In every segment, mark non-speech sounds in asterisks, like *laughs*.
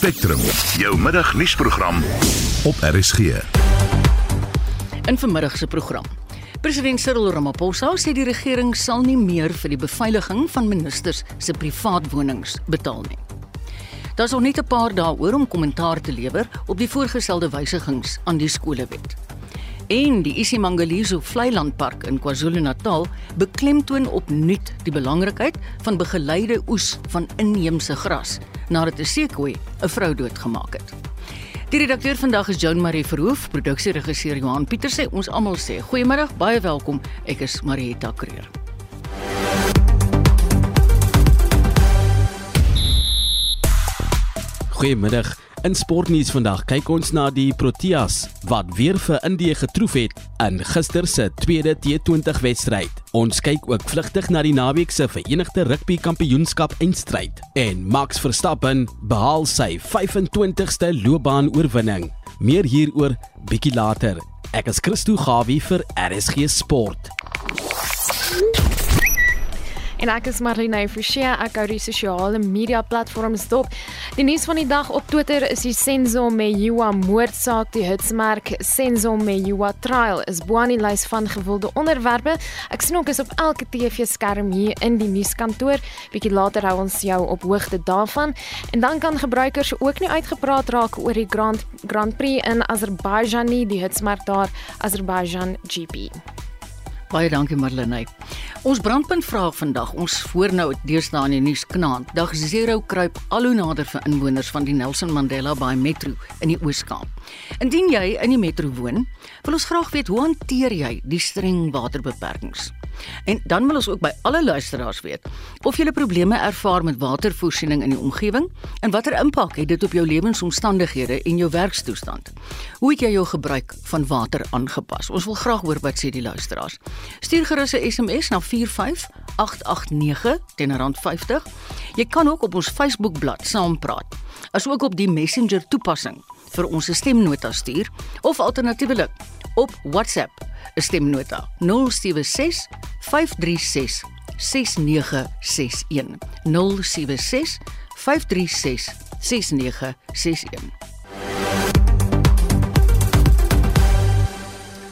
Spectrum, jou middagnuusprogram op RSG. In vanmiddag se program. President Cyril Ramaphosa sê die regering sal nie meer vir die beveiliging van ministers se privaatwonings betaal nie. Daar's nog net 'n paar dae oor om kommentaar te lewer op die voorgestelde wysigings aan die skolewet. En die isiMangaliso Vlei-landpark in KwaZulu-Natal beklemtoon opnuut die belangrikheid van begeleide oes van inheemse gras nadat 'n seekoei 'n vrou doodgemaak het. Die redakteur vandag is Joan Marie Verhoef, produksieregisseur Johan Pieter sê ons almal sê goeiemôre, baie welkom. Ek is Marieta Kreer. Goeiemiddag. In sportnuus vandag kyk ons na die Proteas wat weer vir Indië getroof het in gister se tweede T20 wedstryd. Ons kyk ook vlugtig na die naweek se Verenigde Rugby Kampioenskap eindstryd en Max Verstappen behaal sy 25ste loopbaan-oorwinning. Meer hieroor bietjie later. Ek is Christo Gawie vir RSG Sport. En ek is Marlene Forsie, ek hou die sosiale media platforms dop. Die nuus van die dag op Twitter is die Senzo Meyiwa moordsaak, die hitsmerk Senzo Meyiwa trial is bo aan die lys van gewilde onderwerpe. Ek sien ook is op elke TV-skerm hier in die nuuskantoor. Bietjie later hou ons jou op hoogte daarvan. En dan kan gebruikers ook nie uitgepraat raak oor die Grand Grand Prix in Azerbaijan nie, die hitsmerk daar Azerbaijan GP. Baie dankie Marlenae. Ons brandpunt vraag vandag, ons voornou deesdae in die nuus knaand. Dag 0 kruip al hoe nader vir inwoners van die Nelson Mandela Bay Metro in die Oos-Kaap. Indien jy in die metro woon, wil ons graag weet hoe hanteer jy die streng waterbeperkings? En dan wil ons ook by alle luisteraars weet of jy probleme ervaar met watervoorsiening in die omgewing en watter impak het dit op jou lewensomstandighede en jou werkstoestand. Hoe het jy jou gebruik van water aangepas? Ons wil graag hoor wat sê die luisteraars. Stuur gerus 'n SMS na 45889 teen rand 50. Jy kan ook op ons Facebook-blad saampraat, asook op die Messenger toepassing vir ons stemnota stuur of alternatiefelik op WhatsApp. 'n stemnota 076 536 6961 076 536 6961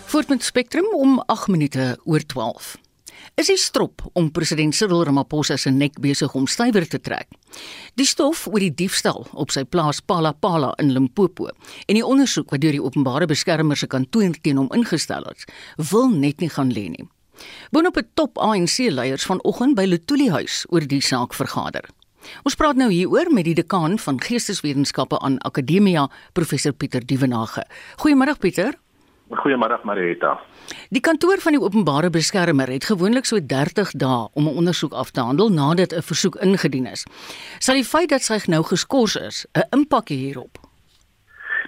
Voort met Spectrum om 8 minute oor 12 is die strop om president Cyril Ramaphosa se nek besig om stywer te trek. Die stof oor die diefstal op sy plaas Palapala in Limpopo en die ondersoek wat deur die openbare beskermer se kantoor teen hom ingestel is, wil net nie gaan lê nie. Boonop 'n top ANC leiers vanoggend by Lutuli huis oor die saak vergader. Ons praat nou hieroor met die dekaan van Geesteswetenskappe aan Akademia, professor Pieter Dievenage. Goeiemôre Pieter. Goeiemôre Marita. Die kantoor van die openbare beskermer het gewoonlik so 30 dae om 'n ondersoek af te handel nadat 'n versoek ingedien is. Sal die feit dat sy nou geskort is 'n impak hierop?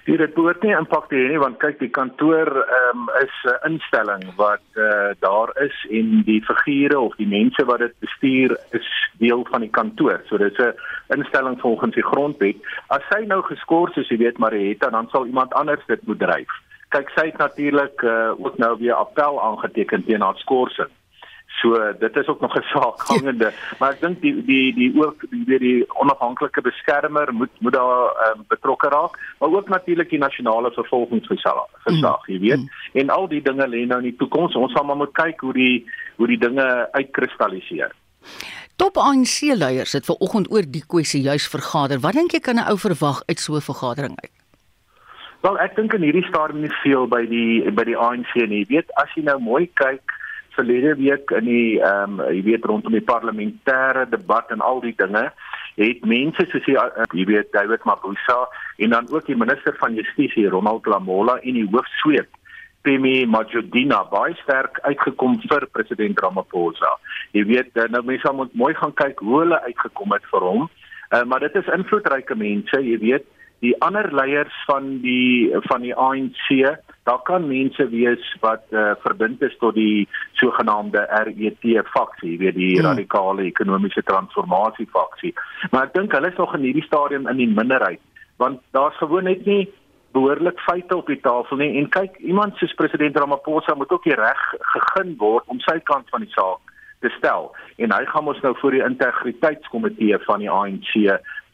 Dit het behoort nie impak te hê nie want kyk die kantoor um, is 'n instelling wat uh, daar is en die figure of die mense wat dit bestuur is deel van die kantoor. So dis 'n instelling volgens die grondwet. As sy nou geskort is, jy weet Marietta, dan sal iemand anders dit moet dryf kyk sy het natuurlik uh, ook nou weer appel aangeteken teen haar skorsing. So dit is ook nog 'n saak *laughs* hangende, maar ek dink die die die ook die weer die onafhanklike beskermer moet moet daar um, betrokke raak, maar ook natuurlik die nasionale vervolgingsgesag, gesag, jy weet. Mm. En al die dinge lê nou in die toekoms. Ons gaan maar moet kyk hoe die hoe die dinge uitkristalliseer. Top ANC leiers het ver oggend oor die kwessie juis vergader. Wat dink jy kan 'n ou verwag uit so 'n vergadering uit? Wel, ek dink in hierdie stadium nie veel by die by die ANC nie. Jy weet, as jy nou mooi kyk verlede week in die ehm um, jy weet rondom die parlementêre debat en al die dinge, het mense soos jy uh, jy weet David Mabuza en dan ook die minister van Justisie Ronald Lamola en die hoofsweep Pemi Majudina baie sterk uitgekom vir president Ramaphosa. Jy weet eh, nou mense moet mooi gaan kyk hoe hulle uitgekom het vir hom. Uh, maar dit is invloedryke mense, jy weet die ander leiers van die van die ANC, daar kan mense wees wat uh, verbind is tot die sogenaamde RET faksie, weet die hmm. radikale ekonomiese transformasie faksie. Maar ek dink hulle is nog in hierdie stadium in die minderheid, want daar's gewoon net nie behoorlik feite op die tafel nie en kyk iemand soos president Ramaphosa moet ook die reg gegee word om sy kant van die saak te stel en hy gaan ons nou voor die integriteitskomitee van die ANC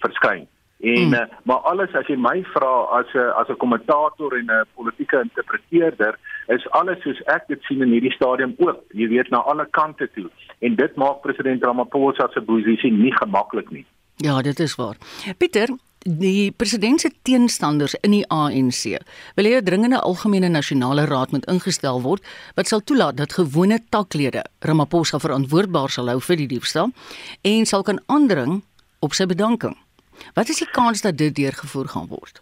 verskyn En mm. uh, maar alles as jy my vra as 'n as 'n kommentator en 'n politieke interpreteerder is alles soos ek dit sien in hierdie stadium oop. Jy weet na alle kante toe. En dit maak president Ramaphosa se posisie nie gemaklik nie. Ja, dit is waar. Pieter, die president se teenstanders in die ANC wil hê 'n dringende algemene nasionale raad moet ingestel word wat sal toelaat dat gewone taklede Ramaphosa verantwoordbaar sal hou vir die diefstal en sal kan aandring op sy bedanking. Wat is die kans dat dit deurgevoer gaan word?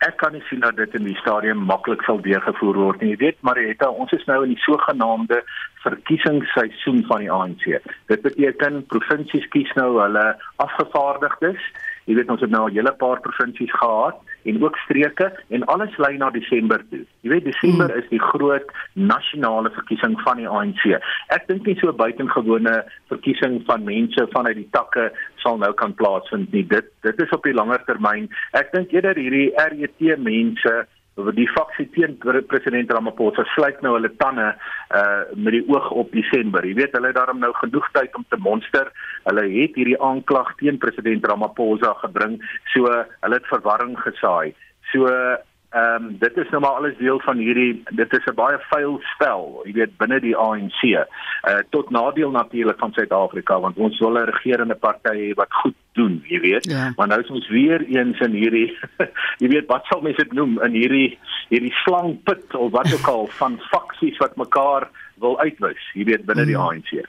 Ek kan nie sien dat dit in die stadium maklik sal deurgevoer word nie. Jy weet, Marietta, ons is nou in die sogenaamde verkiesingsseisoen van die ANC. Dit beteken provinsies kies nou hulle afgevaardigdes Jy weet ons het nou al 'n hele paar provinsies gehad en ook streke en alles lei na Desember toe. Jy weet Desember is die groot nasionale verkiesing van die ANC. Ek dink nie so buitengewone verkiesing van mense vanuit die takke sal nou kan plaasvind nie. Dit dit is op die langer termyn. Ek dink eerder hierdie RET mense oor die faksie teen president Ramaphosa sluit nou hulle tande uh met die oog op Desember. Jy weet hulle het daarom nou genoeg tyd om te monster. Hulle het hierdie aanklag teen president Ramaphosa gebring. So hulle het verwarring gesaai. So Ehm um, dit is nou maar alles deel van hierdie dit is 'n baie vuil spel, jy weet binne die ANC. Uh tot nadeel natuurlik van Suid-Afrika want ons wil 'n regerende party hê wat goed doen, jy weet. Ja. Maar nou is ons weer eens in hierdie *laughs* jy weet wat sal mense dit noem in hierdie hierdie slangput of wat ook al *laughs* van faksies wat mekaar wil uitwis, jy weet binne die ANC. Mm.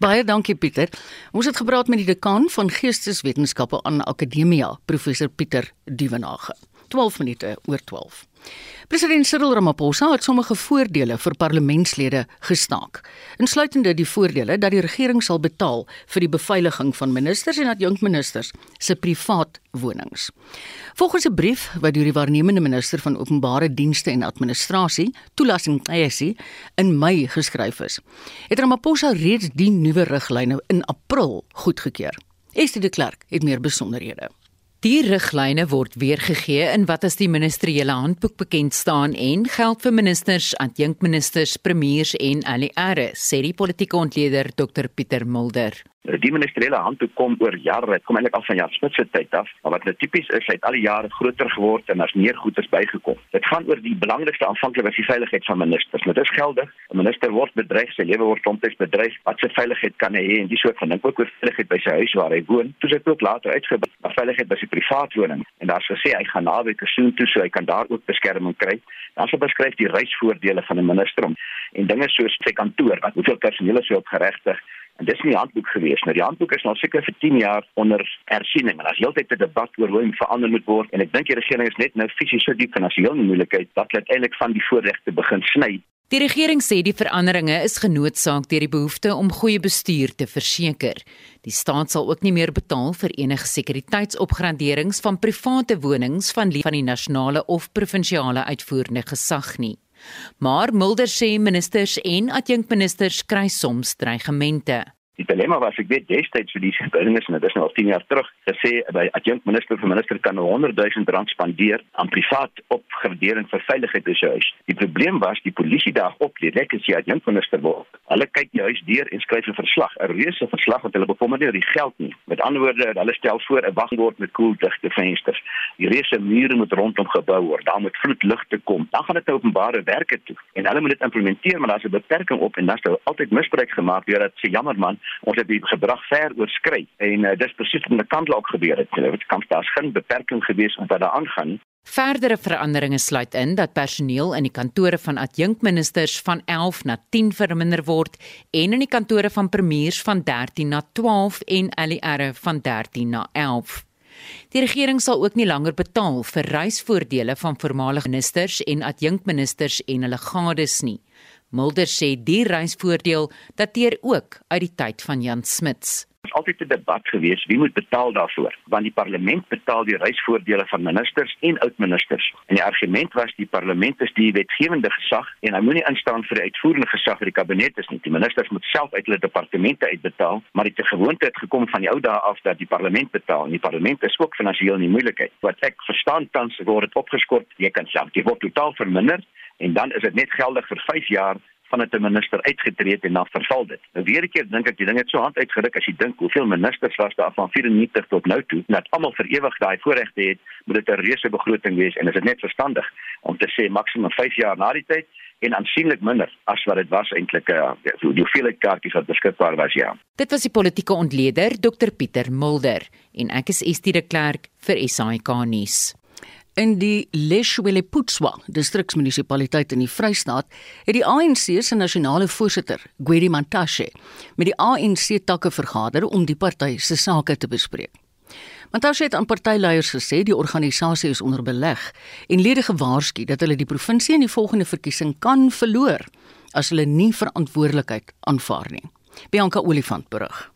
Baie dankie Pieter. Ons het gepraat met die dekaan van Geesteswetenskappe aan Akademia, professor Pieter Duvenage. 12 minute oor 12. President Cyril Ramaphosa het sommige voordele vir parlementslede gestaak, insluitende die voordele dat die regering sal betaal vir die beveiliging van ministers en adjunkministers se privaat wonings. Volgens 'n brief wat deur die waarnemende minister van openbare dienste en administrasie, toelassing ISI, in Mei geskryf is, het Ramaphosa reeds die nuwe riglyne in April goedgekeur. Estie de Klerk het meer besonderhede. Die riglyne word weergegee in wat as die ministeriële handboek bekend staan en geld vir ministers, adjunkministers, premiers en ALR, sê die politieke ontleder Dr Pieter Mulder. Die ministeriële handboek kom oor jare, dit kom eintlik al van Jan Smit se tyd af, maar wat nou tipies is, hy het al die jare groter geword en daar's meer goederes bygekom. Dit gaan oor die belangrikste aanvanklik was die veiligheid van ministers. Dit is geldig. 'n Minister word bedreig, sy lewe word soms bedreig. Wat se veiligheid kan hy hê en dis ook van dink ook oor veiligheid by sy huis waar hy woon. Toe sy ook later uitgebrei, maar veiligheid by sy privaat woning en daar's gesê hy gaan naweke soen toe so hy kan daar ook beskerming kry. Daar's beskryf die reisvoordele van 'n minister om en dinge soos sy kantoor, wat hoeveel personeel is hy op geregtig En dis nie handboek gewees nie. Die handboek is nou seker vir 10 jaar onder hersiening en as heeltyd 'n debat oor hoe hom verander moet word en ek dink die regering is net nou fisies so diep finansiële moeilikheid dat dit eintlik van die voorregte begin sny. Die regering sê die veranderinge is genootsaak deur die behoefte om goeie bestuur te verseker. Die staat sal ook nie meer betaal vir enige sekuriteitsopgraderings van private wonings van van die nasionale of provinsiale uitvoerende gesag nie. Maar Mulder sê ministers en adjunkministers kry soms dreigemente. Die dilemma was ek weet destyds vir die bindings en dit is nou al 10 jaar terug gesê by adjunkt minister vir minister kan 100 000 rand spandeer aan privaat opgradering vir veiligheid by sy huis. Die probleem was die polisie daar op die rek as jy adjunkt minister word. Hulle kyk die huis deur en skryf 'n verslag, 'n reuse verslag wat hulle bekommer nie oor die geld nie. Met ander woorde, hulle stel voor 'n wagbord met koeldigte vensters. Die reuse mure moet rondom gebou word. Daar moet vloedligte kom. Dan gaan dit nou openbare werke toe en hulle moet dit implementeer, maar daar's 'n beperking op en dan sou altyd misbruik gemaak word dat sê jammer man ons het die gedrag ver oorskry en uh, dis presies wat in die kant ook gebeur het. Dit kan daar's geen beperking gewees om wat daar aangaan. Verdere veranderinge sluit in dat personeel in die kantore van adjunkministers van 11 na 10 verminder word en in die kantore van premiers van 13 na 12 en ALR van 13 na 11. Die regering sal ook nie langer betaal vir reisvoordele van voormalige ministers en adjunkministers en hulle gades nie. Mulder sê die reisvoordeel dateer ook uit die tyd van Jan Smuts. Dit is altyd 'n debat gewees wie moet betaal daarvoor, want die parlement betaal die reisvoordele van ministers en oudministers. En die argument was die parlement is die wetgewende gesag en hy moenie instaan vir die uitvoerende gesag vir die kabinet is nie. Die ministers moet self uit hulle departemente uitbetaal, maar dit het gewoonte het gekom van die ou dae af dat die parlement betaal en die parlement is ook finansiëel in moeilikheid. Wat ek verstaan tans word dit opgeskort, jy kan self, dit word totaal verminder en dan is dit net geldig vir 5 jaar van 'n minister uitgetree het en dan verval dit. Nou weer 'n keer dink ek die ding het so hand uitgeruk as jy dink hoeveel ministers was daar van 94 tot nou toe dat almal vir ewig daai voorregte het, moet dit 'n reuse begroting wees en is dit net verstandig om te sê maksimum 5 jaar na die tyd en aansienlik minder as wat dit was eintlik uh, die hoeveelheid kaartjies wat beskikbaar was ja. Dit was die politieke ontleder Dr Pieter Mulder en ek is Estie de Klerk vir SAK nuus. In die Leshweleputswa distriksmunisipaliteit in die Vrystaat het die ANC se nasionale voorsitter, Gwedi Mantashe, met die ANC takke vergader om die party se sake te bespreek. Mantashe het aan partyleiers gesê die organisasie is onder beleg en lede gewaarsku dat hulle die provinsie in die volgende verkiesing kan verloor as hulle nie verantwoordelikheid aanvaar nie. Bianca Olifant berig.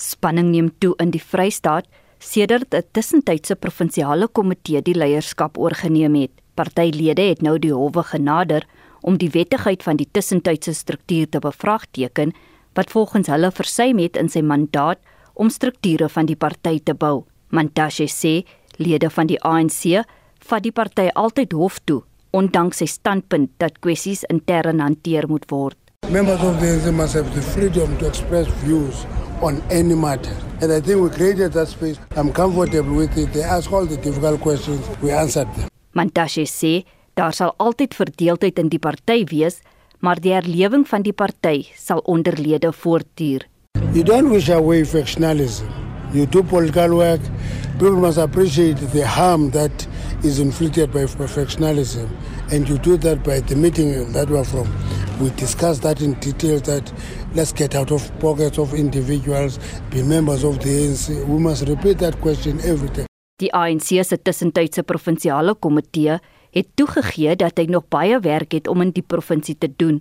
Spanning neem toe in die Vrystaat sedert 'n tussentydse provinsiale komitee die leierskap oorgeneem het. Partylede het nou die howe genader om die wettigheid van die tussentydse struktuur te bevraagteken wat volgens hulle versuim het in sy mandaat om strukture van die party te bou. Mantashe sê lede van die ANC vat die party altyd hof toe ondanks sy standpunt dat kwessies intern hanteer moet word. Members of the ANC must have the freedom to express views on any matter. And I think we created that space. I'm comfortable with it. They ask all the difficult questions, we answered them. Mantashe sê daar sal altyd verdeeldheid in die party wees, maar die herlewing van die party sal onderlede voortduur. You don't wish away factionalism. You do political work. People must appreciate the harm that is inflicted by factionalism. And you do that by the meeting that we are from. We discussed that in detail that let's get out of pockets of individuals, be members of the ANC. We must repeat that question every day. Die ANC se tussentydse provinsiale komitee het toegegee dat hy nog baie werk het om in die provinsie te doen.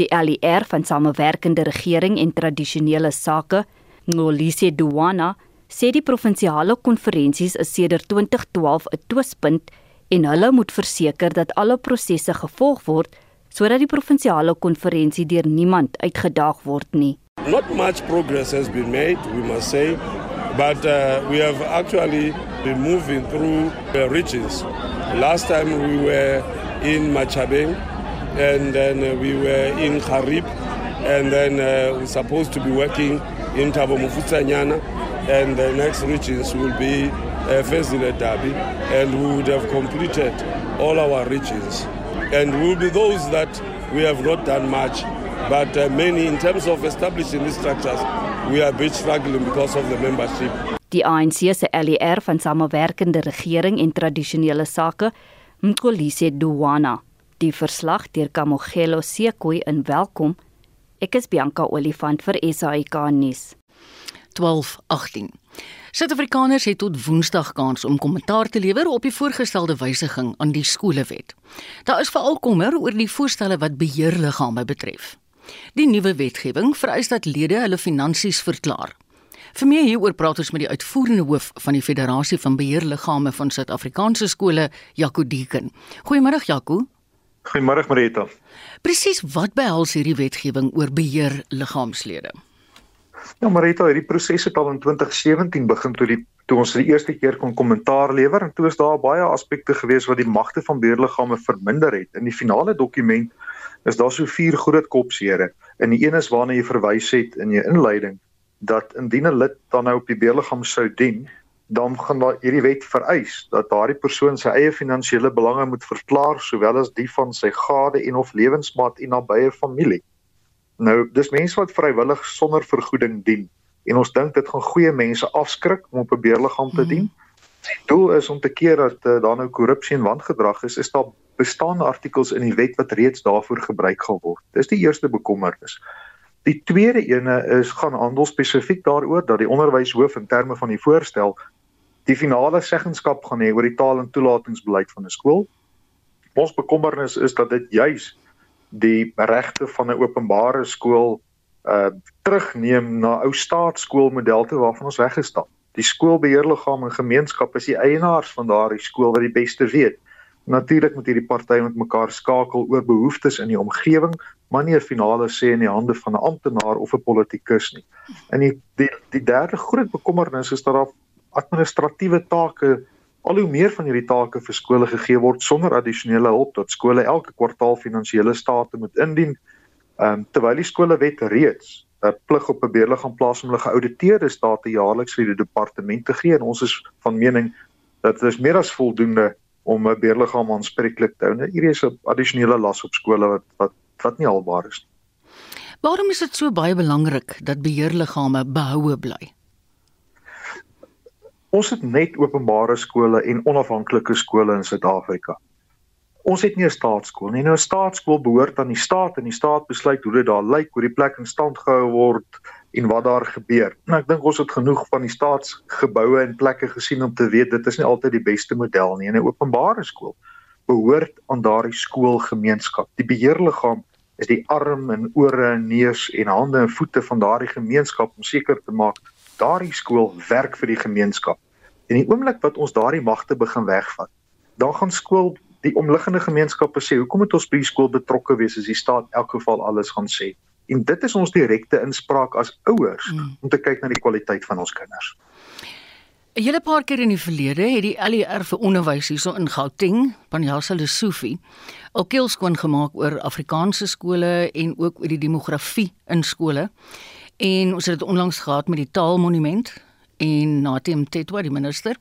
Die LER van Samewerkende Regering en Tradisionele Sake, Ngolise Duwana, sê die provinsiale konferensies is sedert 2012 'n twispunt en hulle moet verseker dat alle prosesse gevolg word sodat die provinsiale konferensie deur niemand uitgedaag word nie. Not much progress has been made, we must say, but uh, we have actually been moving through the regions. Last time we were in Machabeng and then uh, we were in Kharib and then uh, we're supposed to be working in Tabo Mufutsanyana and the next regions will be uh, Fezile Dabi and we would have completed all our regions. And will be those that we have not done much but uh, many in terms of establishing these structures we are a bit struggling because of the membership. Die ANC se LER van Samewerkende Regering en Tradisionele Sake, Mkolise Duwana, die verslag deur Kamogelo Sekoi in Welkom. Ek is Bianca Olifant vir SAK nuus. 12:18. Suid-Afrikaners het tot Woensdag kans om kommentaar te lewer op die voorgestelde wysiging aan die skolewet. Daar is veral kommer oor die voorstelle wat beheerliggame betref. Die nuwe wetgewing vereis dat lede hulle finansies verklaar. Vir meer hieroor praat ons met die uitvoerende hoof van die Federasie van Beheerliggame van Suid-Afrikaanse skole, Jaco Deeken. Goeiemôre Jaco. Goeiemôre Marita. Presies wat behels hierdie wetgewing oor beheerliggaamslede? Ja Marita, hierdie proses het al in 2017 begin toe die toe ons die eerste keer kon kommentaar lewer en toe is daar baie aspekte gewees wat die magte van beheerliggame verminder het. In die finale dokument is daar so vier groot kopsere. En die een is waarna jy verwys het in jou inleiding dat indien 'n lid dan nou op die beheerliggaam sou dien, dan gaan daar hierdie wet vereis dat daardie persoon sy eie finansiële belange moet verklaar sowel as die van sy gade en of lewensmaat en nabye familie. Nou, dis mense wat vrywillig sonder vergoeding dien en ons dink dit gaan goeie mense afskrik om op 'n beheerliggaam te dien. Die doel is om te keer dat uh, daar nou korrupsie en wangedrag is, is daar bestaande artikels in die wet wat reeds daarvoor gebruik gaan word. Dis die eerste bekommernis. Die tweede ene is gaan handel spesifiek daaroor dat die onderwyshoof in terme van die voorstel die finale seggenskap gaan hê oor die taal en toelatingsbeleid van 'n skool. Ons bekommernis is dat dit juis die regte van 'n openbare skool uh terugneem na ou staatskoolmodel toe waarvan ons weggestap. Die skoolbeheerliggaam en gemeenskap is die eienaars van daardie skool wat die beste weet. Natuurlik moet hierdie partye met mekaar skakel oor behoeftes in die omgewing, maar nie 'n finale sê in die hande van 'n amptenaar of 'n politikus nie. En die die, die derde groot bekommernis is dat daar administratiewe take al hoe meer van hierdie take vir skole gegee word sonder addisionele hulp dat skole elke kwartaal finansiële state moet indien. Ehm um, terwyl die skolewet reeds 'n plig op 'n beheerliggaam plaas om hulle geauditeerde state jaarliks vir die departement te gee en ons is van mening dat dit is meer as voldoende om 'n beheerliggaam aanspreeklik te hou. Nou, hier is 'n addisionele las op skole wat wat wat nie albaar is nie. Waarom is dit so baie belangrik dat beheerliggame behoue bly? Ons het net openbare skole en onafhanklike skole in Suid-Afrika. Ons het nie 'n staatskool nie. Nou 'n staatskool behoort aan die staat en die staat besluit hoe dit daar lyk, hoe die plek in stand gehou word en wat daar gebeur. Nou ek dink ons het genoeg van die staatsgeboue en plekke gesien om te weet dit is nie altyd die beste model nie. 'n Openbare skool behoort aan daardie skoolgemeenskap. Die beheerliggaam is die arm en ore en neus en hande en voete van daardie gemeenskap om seker te maak daardie skool werk vir die gemeenskap. En die oomblik wat ons daardie magte begin wegvat, dan gaan skool die omliggende gemeenskappe sê, "Hoekom moet ons by die skool betrokke wees as die staat in elk geval alles gaan sê?" En dit is ons direkte inspraak as ouers hmm. om te kyk na die kwaliteit van ons kinders. 'n Hele paar keer in die verlede het die LER vir onderwys hierso in Gauteng, Panjasa Lesofie, al keel skoon gemaak oor Afrikaanse skole en ook oor die demografie in skole. En ons het dit onlangs gehad met die taalmonument en Natem Tetwa die minister.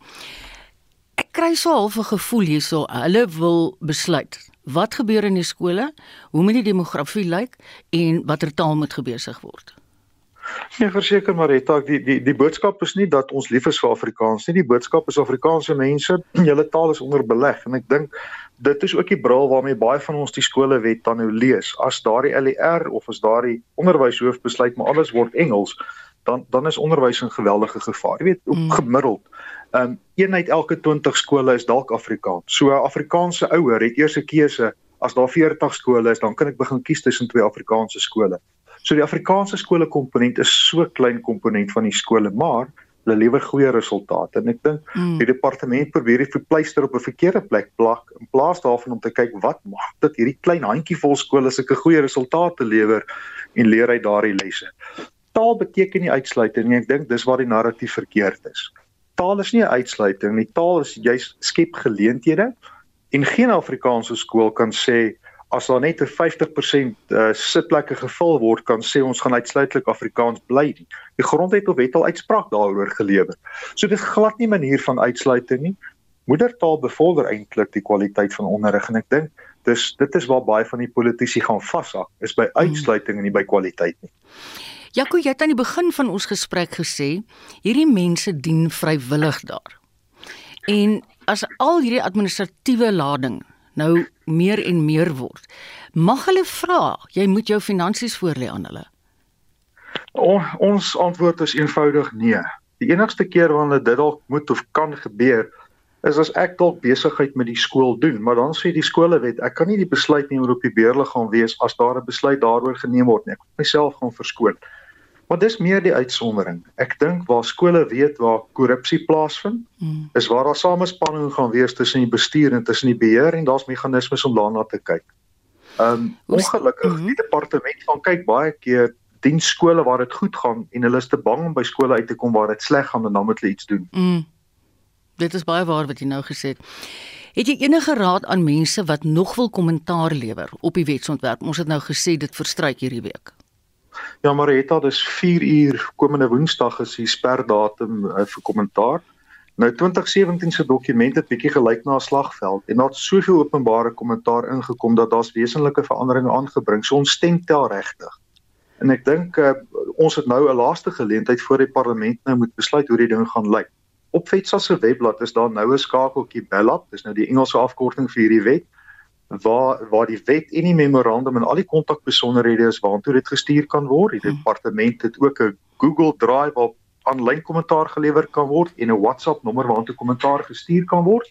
Ek kry so half 'n gevoel hierso, hulle wil besluit wat gebeur in die skole, hoe moet die demografie lyk en watter taal moet gebesig word. Nee, verseker Marita, die die die boodskap is nie dat ons lief is vir Afrikaans nie. Die boodskap is Afrikaanse mense, *clears throat* julle taal is onder beleg en ek dink dit is ook die bril waarmee baie van ons die skolewet dan nou lees. As daardie LER of as daardie onderwyshoof besluit maar alles word Engels, dan dan is onderwys 'n geweldige gevaar. Jy weet, op mm. gemiddeld, ehm um, een uit elke 20 skole is dalk Afrikaans. So 'n Afrikaanse ouer het eers 'n keuse as daar 40 skole is, dan kan ek begin kies tussen twee Afrikaanse skole. So die Afrikaanse skole komponent is so klein komponent van die skole, maar hulle lewer goeie resultate en ek dink mm. die departement probeer die verpleister op 'n verkeerde plek plak in plaas daarvan om te kyk wat maak dat hierdie klein handjievol skole sulke goeie resultate lewer en leer uit daardie lesse. Taal beteken nie uitsluiting nie. Ek dink dis waar die narratief verkeerd is. Taal is nie 'n uitsluiting nie. Taal is juis skep geleenthede en geen Afrikaanse skool kan sê as daar net 'n 50% uh, sitplekke gevul word kan sê ons gaan uitsluitlik Afrikaans bly nie. Die grondwet of wet al uitspraak daaroor gelewer. So dit glad nie manier van uitsluiting nie. Moedertaal bevorder eintlik die kwaliteit van onderrig en ek dink dis dit is waar baie van die politici gaan vashak is by hmm. uitsluiting en nie by kwaliteit nie. Jaco, jy het aan die begin van ons gesprek gesê hierdie mense dien vrywillig daar. En as al hierdie administratiewe lading nou meer en meer word. Mag hulle vra, jy moet jou finansies voorlê aan hulle. O, ons antwoord is eenvoudig nee. Die enigste keer wanneer dit dalk moet of kan gebeur is as ek dalk besigheid met die skool doen, maar dan sê die skolewet ek kan nie die besluit neem oor op die beheerliggaam wees as daar 'n besluit daaroor geneem word nie. Ek moet myself gaan verskoon. Maar dis meer die uitsondering. Ek dink waar skole weet waar korrupsie plaasvind, hmm. is waar daar samespanning gaan wees tussen die bestuur en tussen die beheer en daar's meganismes om daarna te kyk. Um ongelukkig hmm. die departement van kyk baie keer dien skole waar dit goed gaan en hulle is te bang om by skole uit te kom waar dit sleg gaan en dan moet hulle iets doen. Hmm. Dit is baie waar wat jy nou gesê het. Het jy enige raad aan mense wat nog wil kommentaar lewer op die wetsontwerp? Ons het nou gesê dit verstryk hierdie week. Ja, Marita, dis 4 uur komende Woensdag is die sperdatum uh, vir kommentaar. Nou 2017 se dokument het bietjie gelyk na 'n slagveld en daar het soveel openbare kommentaar ingekom dat daar's wesenlike veranderinge aangebring. So ons stem tel regtig. En ek dink uh, ons het nou 'n laaste geleentheid voor die parlement nou moet besluit hoe die ding gaan lyk. Op FETSA se webblad is daar nou 'n skakeltjie Bellap, dis nou die Engelse afkorting vir hierdie wet waar waar die wet en die memorandum en al die kontakbesonderhede is waartoe dit gestuur kan word. Die hmm. departement het ook 'n Google Drive waar aanlyn kommentaar gelewer kan word en 'n WhatsApp nommer waartoe kommentaar gestuur kan word.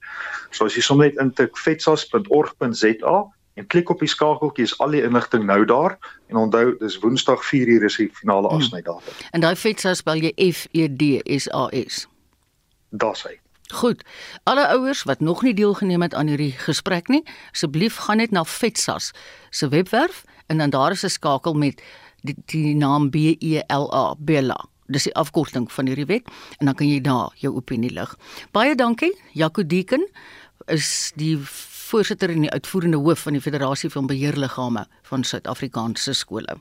So as jy sommer net intik fetsas.org.za en klik op die skakeltjie is al die inligting nou daar en onthou dis Woensdag 4uur is die finale hmm. afsnydatum. En daai fetsas spel jy F E D S A S. Daar's hy. Goed. Alle ouers wat nog nie deelgeneem het aan hierdie gesprek nie, asseblief gaan net na Vetsas se webwerf en dan daar is 'n skakel met die, die naam B E L A Bella Dis die afkorting van hierdie wet en dan kan jy daar jou opinie lig. Baie dankie. Jaco Deken is die voorsitter en die uitvoerende hoof van die Federasie van Beheerliggame van Suid-Afrikaanse skole.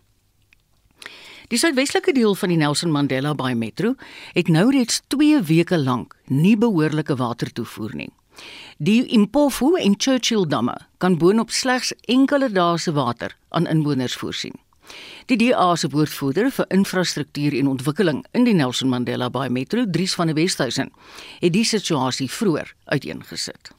Die suidwestelike deel van die Nelson Mandela Bay Metro het nou reeds 2 weke lank nie behoorlike water toevoer nie. Die Impofu en Churchill damme kan boonop slegs enkele dae se water aan inwoners voorsien. Die DA se woordvoerder vir infrastruktuur en ontwikkeling in die Nelson Mandela Bay Metro, Dries van der Westhuizen, het die situasie vroeër uiteengesit.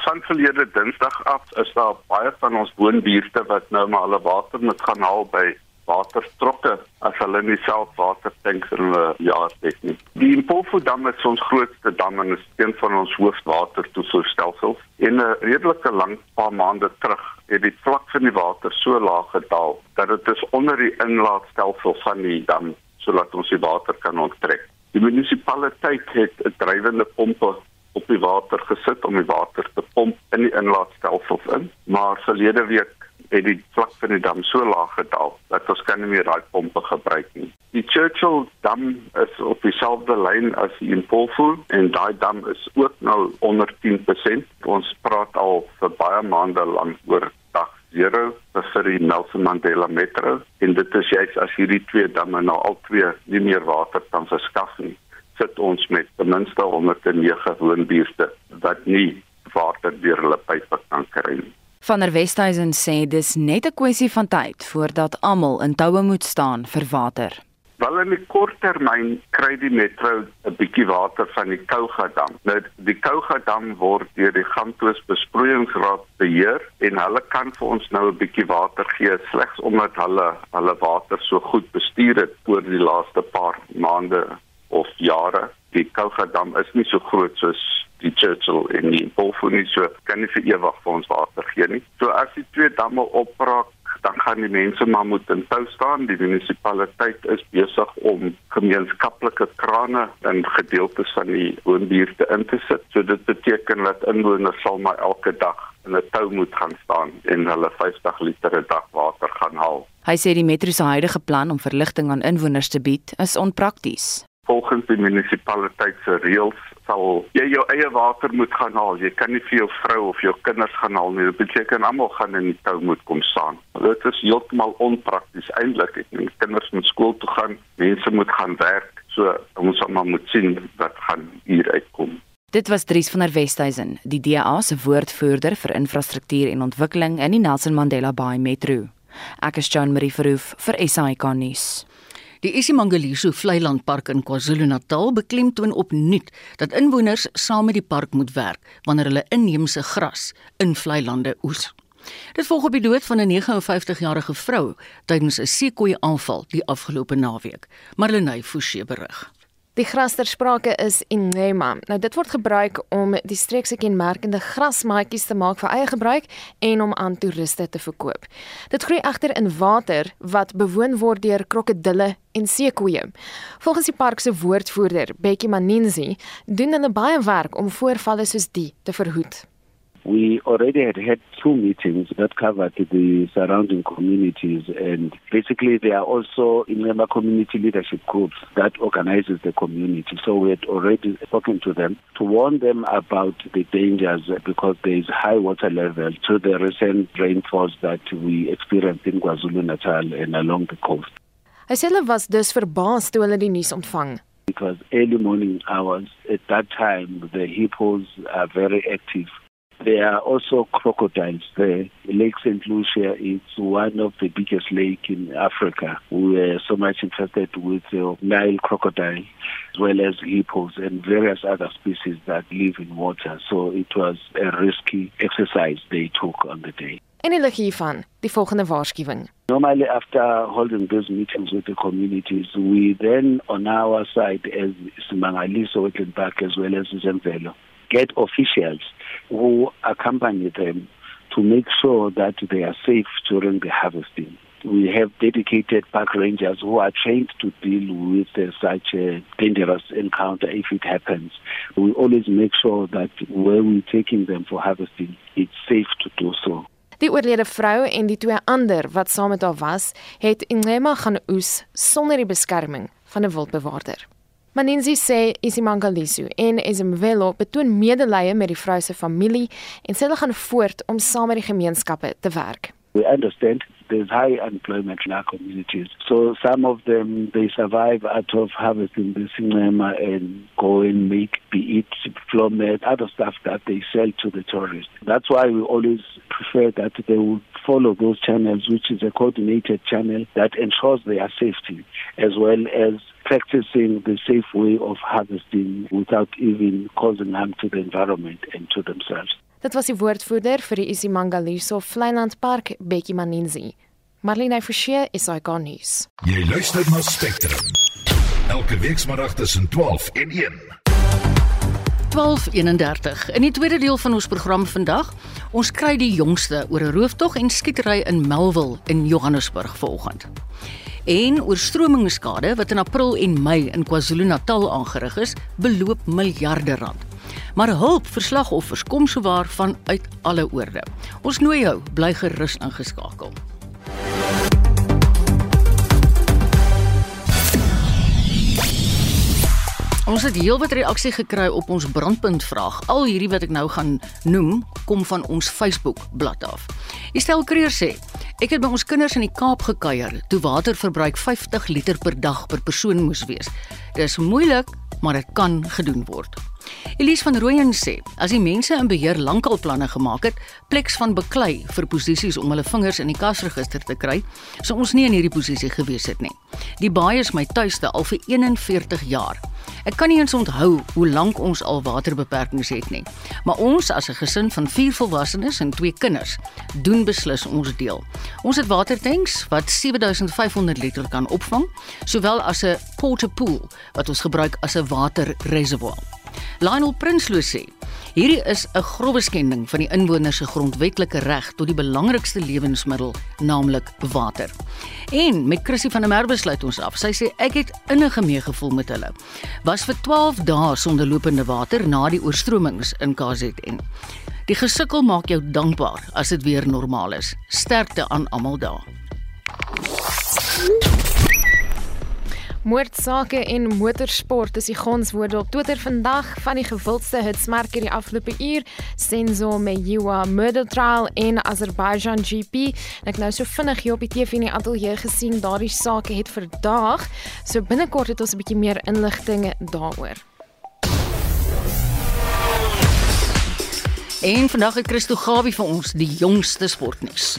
Van verlede Dinsdag af is daar baie van ons woonbuurte wat nou maar hulle water moet gaan haal by waterstrokke as hulle nie self water tanks in hulle jaar het nie. Die Impofu dam is ons grootste dam en is een van ons hoofwatertoevoerstelsels. In 'n redelike lang paar maande terug het die vlak van die water so laag gedaal dat dit is onder die inlaatstelsel van die dam sodat ons die water kan onttrek. Die munisipaliteit het 'n drywende pompe op die water gesit om die water te pomp in die inlaatstelsels in, maar verlede week het die vlak van die dam so laag gedaal dat ons kan nie meer daai pompe gebruik nie. Die Churchill dam is op dieselfde lyn as die Impofu en daai dam is ook nou onder 10%. Ons praat al vir baie maande lank oor dag 0 vir die Nelson Mandela Metro en dit is juist as hierdie twee damme nou al twee nie meer water kan verskaf nie sit ons met ten minste 109 woonbuurte wat nie water deur hulle pype kan kry nie. Van der Westhuizen sê dis net 'n kwessie van tyd voordat almal in toue moet staan vir water. Wel in die kort termyn kry die metro 'n bietjie water van die Kouga dam. Nou die Kouga dam word deur die Gamtoos besproeiingsraad beheer en hulle kan vir ons nou 'n bietjie water gee slegs omdat hulle hulle water so goed bestuur het oor die laaste paar maande of jare. Die Kouga dam is nie so groot soos die Churchill en die Bolfonie so kan nie vir ewig vir ons water gee nie. So as die twee damme opraak, dan gaan die mense maar moet in tou staan. Die munisipaliteit is besig om gemeenskaplike krane in gedeeltes van die woonbuurte in te sit. So dit beteken dat inwoners sal maar elke dag in 'n tou moet gaan staan en hulle 50 liter 'n dag water gaan haal. Hy sê die metro se huidige plan om verligting aan inwoners te bied is onprakties. Volgens die munisipaliteit se reëls sal jy jou eie water moet gaan haal. Jy kan nie vir jou vrou of jou kinders gaan haal nie. Dit beteken almal gaan in die tou moet kom staan. Dit is heeltemal onprakties eintlik. Dink kinders moet skool toe gaan, mense moet gaan werk. So ons sal maar moet sien wat gaan hier uitkom. Dit was Dries van der Westhuizen, die DA se woordvoerder vir infrastruktuur en ontwikkeling in die Nelson Mandela Bay Metro. Ek is Jean Marie Verhoef vir SAK nuus. Die isiMangaliso Vlei Land Park in KwaZulu-Natal beklemtoon opnuut dat inwoners saam met die park moet werk wanneer hulle inheemse gras in vlei lande oes. Dit volg op die dood van 'n 59-jarige vrou tydens 'n seekoei aanval die afgelope naweek. Marlenae Forsie berig. Die gras ter sprake is Inema. Nou dit word gebruik om die streek se kenmerkende grasmaatjies te maak vir eie gebruik en om aan toeriste te verkoop. Dit groei egter in water wat bewoon word deur krokodille en seekoeie. Volgens die park se woordvoerder, Bekkie Maninzi, doen hulle baie werk om voorvalle soos die te verhoed. We already had had two meetings that covered the surrounding communities and basically there are also in member community leadership groups that organizes the community. So we had already spoken to them to warn them about the dangers because there is high water level to the recent rainfalls that we experienced in KwaZulu-Natal and along the coast. Hy sê hulle was dus verbaas toe hulle die nuus ontvang. It was early morning hours. At that time, the hippos are very active There are also crocodiles there. Lake St. Lucia is one of the biggest lakes in Africa. We were so much infested with uh, Nile crocodile as well as hippos and various other species that live in water. So it was a risky exercise they took on the day. En lig hiervan, die volgende waarskuwing. Normally after holding these meetings with the communities, we then on our side as Simangaliso Wetland Park as well as Zemvelo get officials who accompany them to make sure that they are safe during the harvesting. We have dedicated park rangers who are trained to deal with uh, such a dangerous encounter if it happens. We always make sure that where we're taking them for harvesting, it's safe to do so. Die oorlede vrou en die twee ander wat saam met haar was, het Inema gaan oes sonder die beskerming van 'n wildbewaarder. Maninzi sê Isimangaliso en Isimvelo betoon medelee met die vrou se familie en sê hulle gaan voort om saam met die gemeenskappe te werk. We understand there's high unemployment in our communities. So some of them, they survive out of harvesting the cinema and go and make, be it from other stuff that they sell to the tourists. That's why we always prefer that they would follow those channels, which is a coordinated channel that ensures their safety, as well as practicing the safe way of harvesting without even causing harm to the environment and to themselves. Dit was die woordvoerder vir die Isimangaliso Flyland Park, Bekkie Maninzi. Marlene Forsie is hy gaan nuus. Jy luister na Spectrum. Elke weekmiddag tussen 12 en 1. 12:31. In die tweede deel van ons program vandag, ons kry die jongste oor 'n rooftog en skietery in Melville in Johannesburg vanoggend. En oorstromingskade wat in April en Mei in KwaZulu-Natal aangerig is, beloop miljarde rand maar hulp vir slagoffers kom sowaar van uit alle oorde. Ons nooi jou bly gerus ingeskakel. Ons het heelwat reaksie gekry op ons brandpunt vraag. Al hierdie wat ek nou gaan noem, kom van ons Facebook bladsy af. Estel Kreer sê: "Ek het by ons kinders in die Kaap gekuier toe waterverbruik 50 liter per dag per persoon moes wees. Dit is moeilik, maar dit kan gedoen word." Elise van Rooyen sê, as die mense in beheer lankal planne gemaak het, pleks van beklei vir posisies om hulle vingers in die kasregister te kry, sou ons nie in hierdie posisie gewees het nie. Die baai is my tuiste al vir 41 jaar. Ek kan nie eens onthou hoe lank ons al waterbeperkings het nie. Maar ons as 'n gesin van 4 volwassenes en 2 kinders doen beslis ons deel. Ons het watertanks wat 7500 liter kan opvang, sowel as 'n porta pool wat ons gebruik as 'n waterreservoir. Lionel Prinsloo sê: "Hierdie is 'n grove skending van die inwoners se grondwetlike reg tot die belangrikste lewensmiddel, naamlik water." En met Chrissy van der Merwe sluit ons af. Sy sê: "Ek het innige meegevoel met hulle. Was vir 12 dae sonder lopende water na die oorstromings in KZN. Die gesukkel maak jou dankbaar as dit weer normaal is. Sterkte aan almal daar." Moordsake en motorsport is die gonswoorde op Twitter vandag van die gewildste hitsmerk hierdie afgelope uur, Senzo Meyiwa Murder Trial in Azerbaijan GP. Ek nou so vinnig hier op die TV in die ateljee gesien daardie saak het verdaag. So binnekort het ons 'n bietjie meer inligting daaroor. En vandag het Christo Gawie vir ons die jongste sportnuus.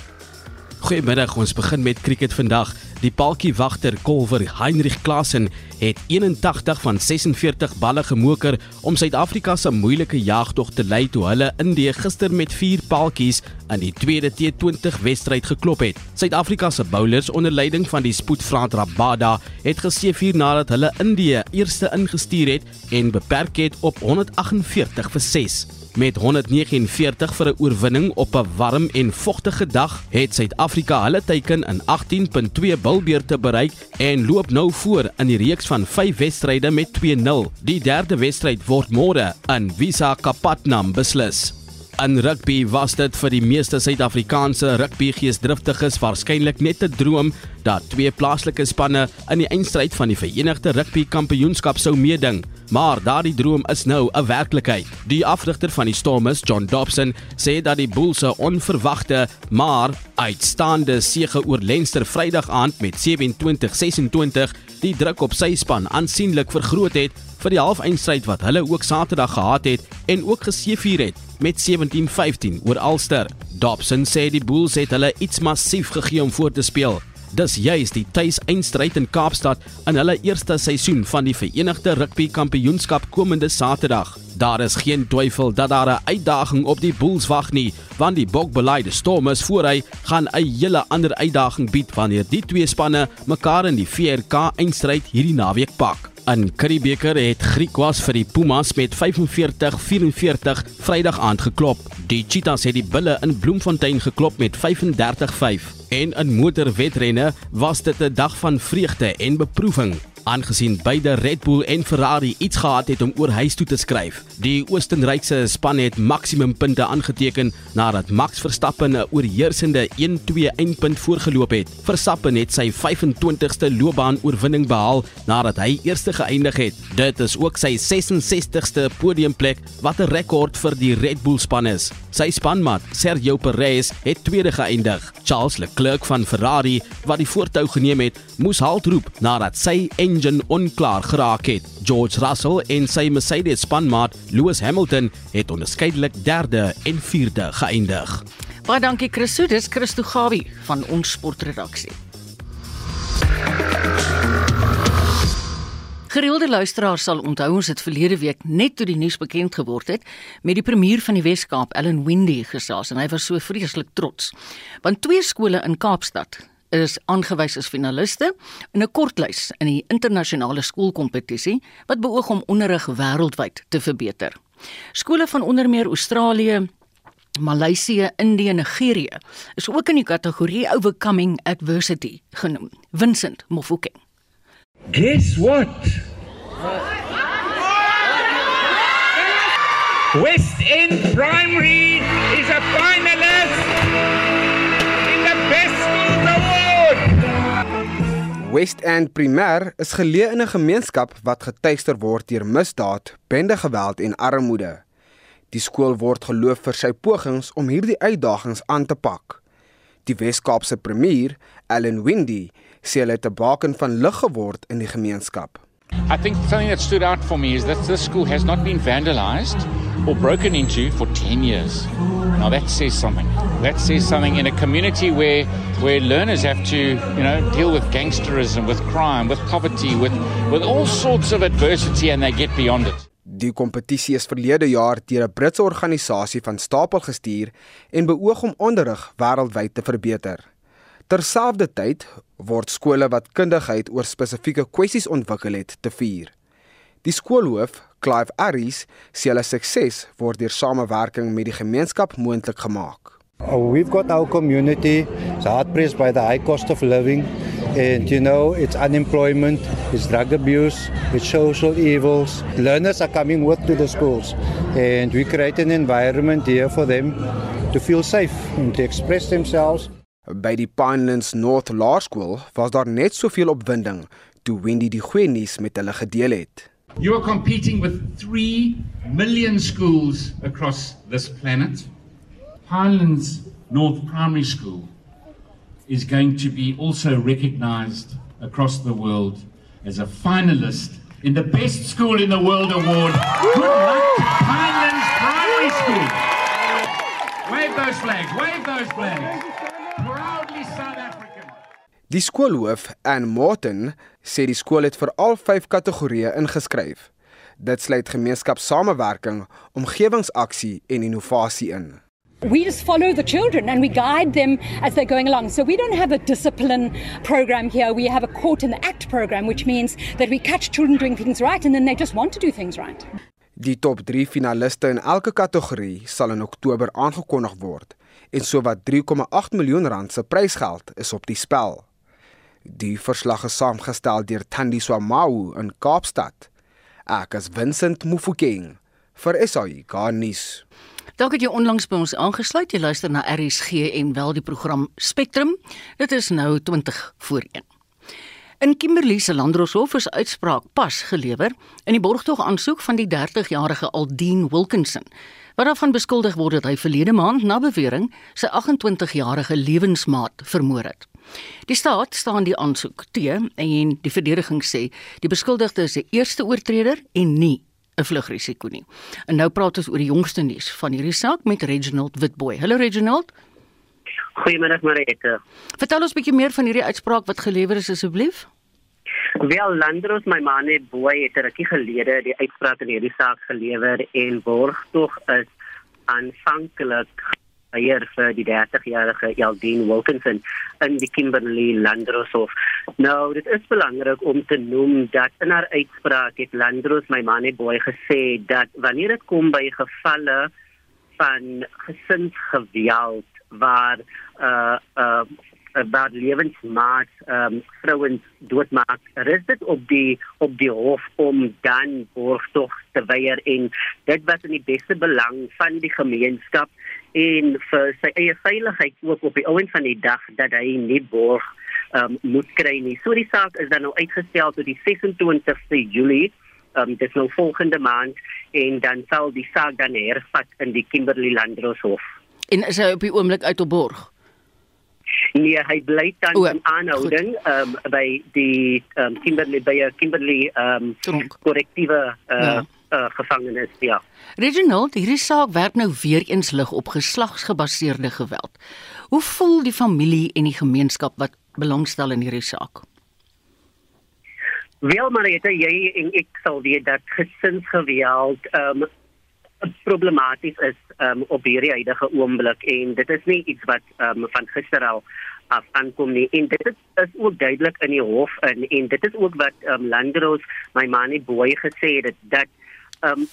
Goeiemiddag, ons begin met cricket vandag. Die paltjie wagter Kolwer Heinrich Klasen het 81 van 46 balle gemoker om Suid-Afrika se moeilike jagtog te lei toe hulle Indië gister met 4 paltjies in die tweede T20 wedstryd geklop het. Suid-Afrika se bowlers onder leiding van die spoedvraat Rabada het geseëvier nadat hulle Indië eerste ingestuur het en beperk het op 148 vir 6. Met 149 vir 'n oorwinning op 'n warm en vogtige dag, het Suid-Afrika hulle teiken in 18.2 bilbeerte bereik en loop nou voor in die reeks van 5 wedstryde met 2-0. Die derde wedstryd word môre in Visakhapatnam beslis. In rugby was dit vir die meeste Suid-Afrikaanse rugbygeesdriftiges waarskynlik net 'n droom dat twee plaaslike spanne in die eindstryd van die Verenigde Rugby Kampioenskap sou meeding, maar daardie droom is nou 'n werklikheid. Die afrigter van die Stormers, John Dobson, sê dat die Bulls se onverwagte maar uitstaande sege oor Leinster Vrydag aand met 27-26 die druk op sy span aansienlik vergroot het vir die halfeindstryd wat hulle ook Saterdag gehad het en ook geseëvier het met 17-15 oor Ulster. Dobson sê die Bulls het hulle iets massief gegee om voor te speel. Dis juis die tuis-eindstryd in Kaapstad in hulle eerste seisoen van die Verenigde Rugby Kampioenskap komende Saterdag. Daar is geen twyfel dat daar 'n uitdaging op die Bulls wag nie, want die bokbeleide Stormers voorhy gaan 'n hele ander uitdaging bied wanneer die twee spanne mekaar in die VRK eindstryd hierdie naweek pak. In Curriebeeker het Griekwas vir die Pumas met 45-44 Vrydag aand geklop. Die Cheetahs het die Bulle in Bloemfontein geklop met 35-5. En in motorwedrenne was dit 'n dag van vreugde en beproewing. Aangesien beide Red Bull en Ferrari iets gehad het om oor huis toe te skryf. Die Oostenrykse span het maksimum punte aangeteken nadat Max Verstappen 'n oorheersende 1-2 eindpunt voorgeloop het. Verstappen het sy 25ste loopbaan-oorwinning behaal nadat hy eerste geëindig het. Dit is ook sy 66ste podiumplek wat 'n rekord vir die Red Bull span is. Sy spanmaat, Sergio Perez, het tweede geëindig. Charles Leclerc van Ferrari, wat die voortou geneem het, moes halt roep nadat sy engine onklaar geraak het. George Russell en sy Mercedes spanmaat, Lewis Hamilton, het onderskeidelik derde en vierde geëindig. Baie dankie Christo, dis Christo Gawie van ons sportredaksie. Gereelde luisteraars sal onthou ons het verlede week net toe die nuus bekend geword het met die premier van die Wes-Kaap, Ellen Windy gesels en hy was so vreeslik trots. Want twee skole in Kaapstad is aangewys as finaliste in 'n kortlys in die internasionale skoolkompetisie wat beoog om onderrig wêreldwyd te verbeter. Skole van onder meer Australië, Maleisië, Indië en Nigerië is ook in die kategorie Overcoming Adversity genoem. Vincent Mofokeng Guess what? West End Primary West End Primêr is geleë in 'n gemeenskap wat getuister word deur misdaad, bendegeweld en armoede. Die skool word geloof vir sy pogings om hierdie uitdagings aan te pak. Die Wes-Kaapse premier, Allan Windy, sê hulle het 'n baken van lig geword in die gemeenskap. I think something that stood out for me is that this school has not been vandalized or broken into for 10 years. Now that says something. That says something in a community where where learners have to, you know, deal with gangsterism, with crime, with poverty, with with all sorts of adversity and they get beyond it. Die kompetisie is verlede jaar deur 'n Britse organisasie van stapel gestuur en beoog om onderrig wêreldwyd te verbeter. Terselfdertyd word skole wat kundigheid oor spesifieke kwessies ontwikkel het te vier. Die skoolhoof, Clive Aries, sê hulle sukses word deur samewerking met die gemeenskap moontlik gemaak. Oh, we've got our community hard pressed by the high cost of living and you know it's unemployment, it's drug abuse, it's social evils. Learners are coming with to the schools and we create an environment here for them to feel safe and to express themselves. By die Pinelands North Laerskool was daar net soveel opwinding toe Wendy die goeie nuus met hulle gedeel het. You are competing with 3 million schools across this planet. Highlands North Primary School is going to be also recognized across the world as a finalist in the Best School in the World Award. Good luck to Highlands Primary School. Wave those flags, wave those flags. Die skoolhoof, Ann Morton, sê die skool het vir al 5 kategorieë ingeskryf. Dit sluit gemeenskapssamewerking, omgewingsaksie en innovasie in. We just follow the children and we guide them as they're going along. So we don't have a discipline program here. We have a court and act program, which means that we catch children doing things right and then they just want to do things right. Die top 3 finaliste in elke kategorie sal in Oktober aangekondig word en sowat 3,8 miljoen rand se prysgeld is op die spel. Die verslag is saamgestel deur Thandi Swamau in Kaapstad. Ek is Vincent Mufokeng vir SAI Garnis. Dankie dat jy onlangs by ons aangesluit. Jy luister na RSG en wel die program Spectrum. Dit is nou 20 voor 1. In Kimberley se Landroshof is uitspraak pas gelewer in die borgtog aansoek van die 30-jarige Aldine Wilkinson wat daarvan beskuldig word dat hy verlede maand na bewering sy 28-jarige lewensmaat vermoor het. Die staat staan die aansoek te en die verdediging sê die beskuldigde is 'n eerste oortreder en nie 'n vlugrisiko nie. En nou praat ons oor die jongste nuus van hierdie saak met Reginald Witboy. Hallo Reginald. Goeiemôre Marita. Vertel ons 'n bietjie meer van hierdie uitspraak wat gelewer is asseblief. Wel Landros my man het boy het 'n rukkie gelede die uitspraak in hierdie saak gelewer en borg tog is aanvanklik hier vir die 30-jarige Eldine Wilkinson in die Kimberley Landroshof. Nou, dit is belangrik om te noem dat in haar uitspraak het Landros my man het boy gesê dat wanneer dit kom by gevalle van gesinsgeweld waar uh uh, waar lewensmaat ehm um, vrouens doodmaak, rus dit op die op die hof om dan borgtog te weier en dit was in die beste belang van die gemeenskap en vir sy eie veiligheid ook op die ouend van die dag dat hy nie borg ehm um, moet kry nie. So die saak is dan nou uitgestel tot die 26ste Julie um, dit is nou volgende maand en dan sal die saak dan hervat in die Kimberley Landroshof. En is hy op die oomblik uit op borg? Nee, hy bly dan in aanhouding um, by die um, Kimberley by Kimberley um, korrektiewe uh, ja. uh, gevangenis, ja. Reginald, hierdie saak werp nou weer eens lig op geslagsgebaseerde geweld. Hoe voel die familie en die gemeenskap wat belangstel in hierdie saak? Wel maar jy en ek sal weet dat gesinsgeweld um, problematies is um, op hierdie huidige oomblik. En dit is nie iets wat um, van gister al af aankom nie. En dit is, is ook duidelik in die hof en en dit is ook wat um, Landros my manie boy gesê het dat ehm um,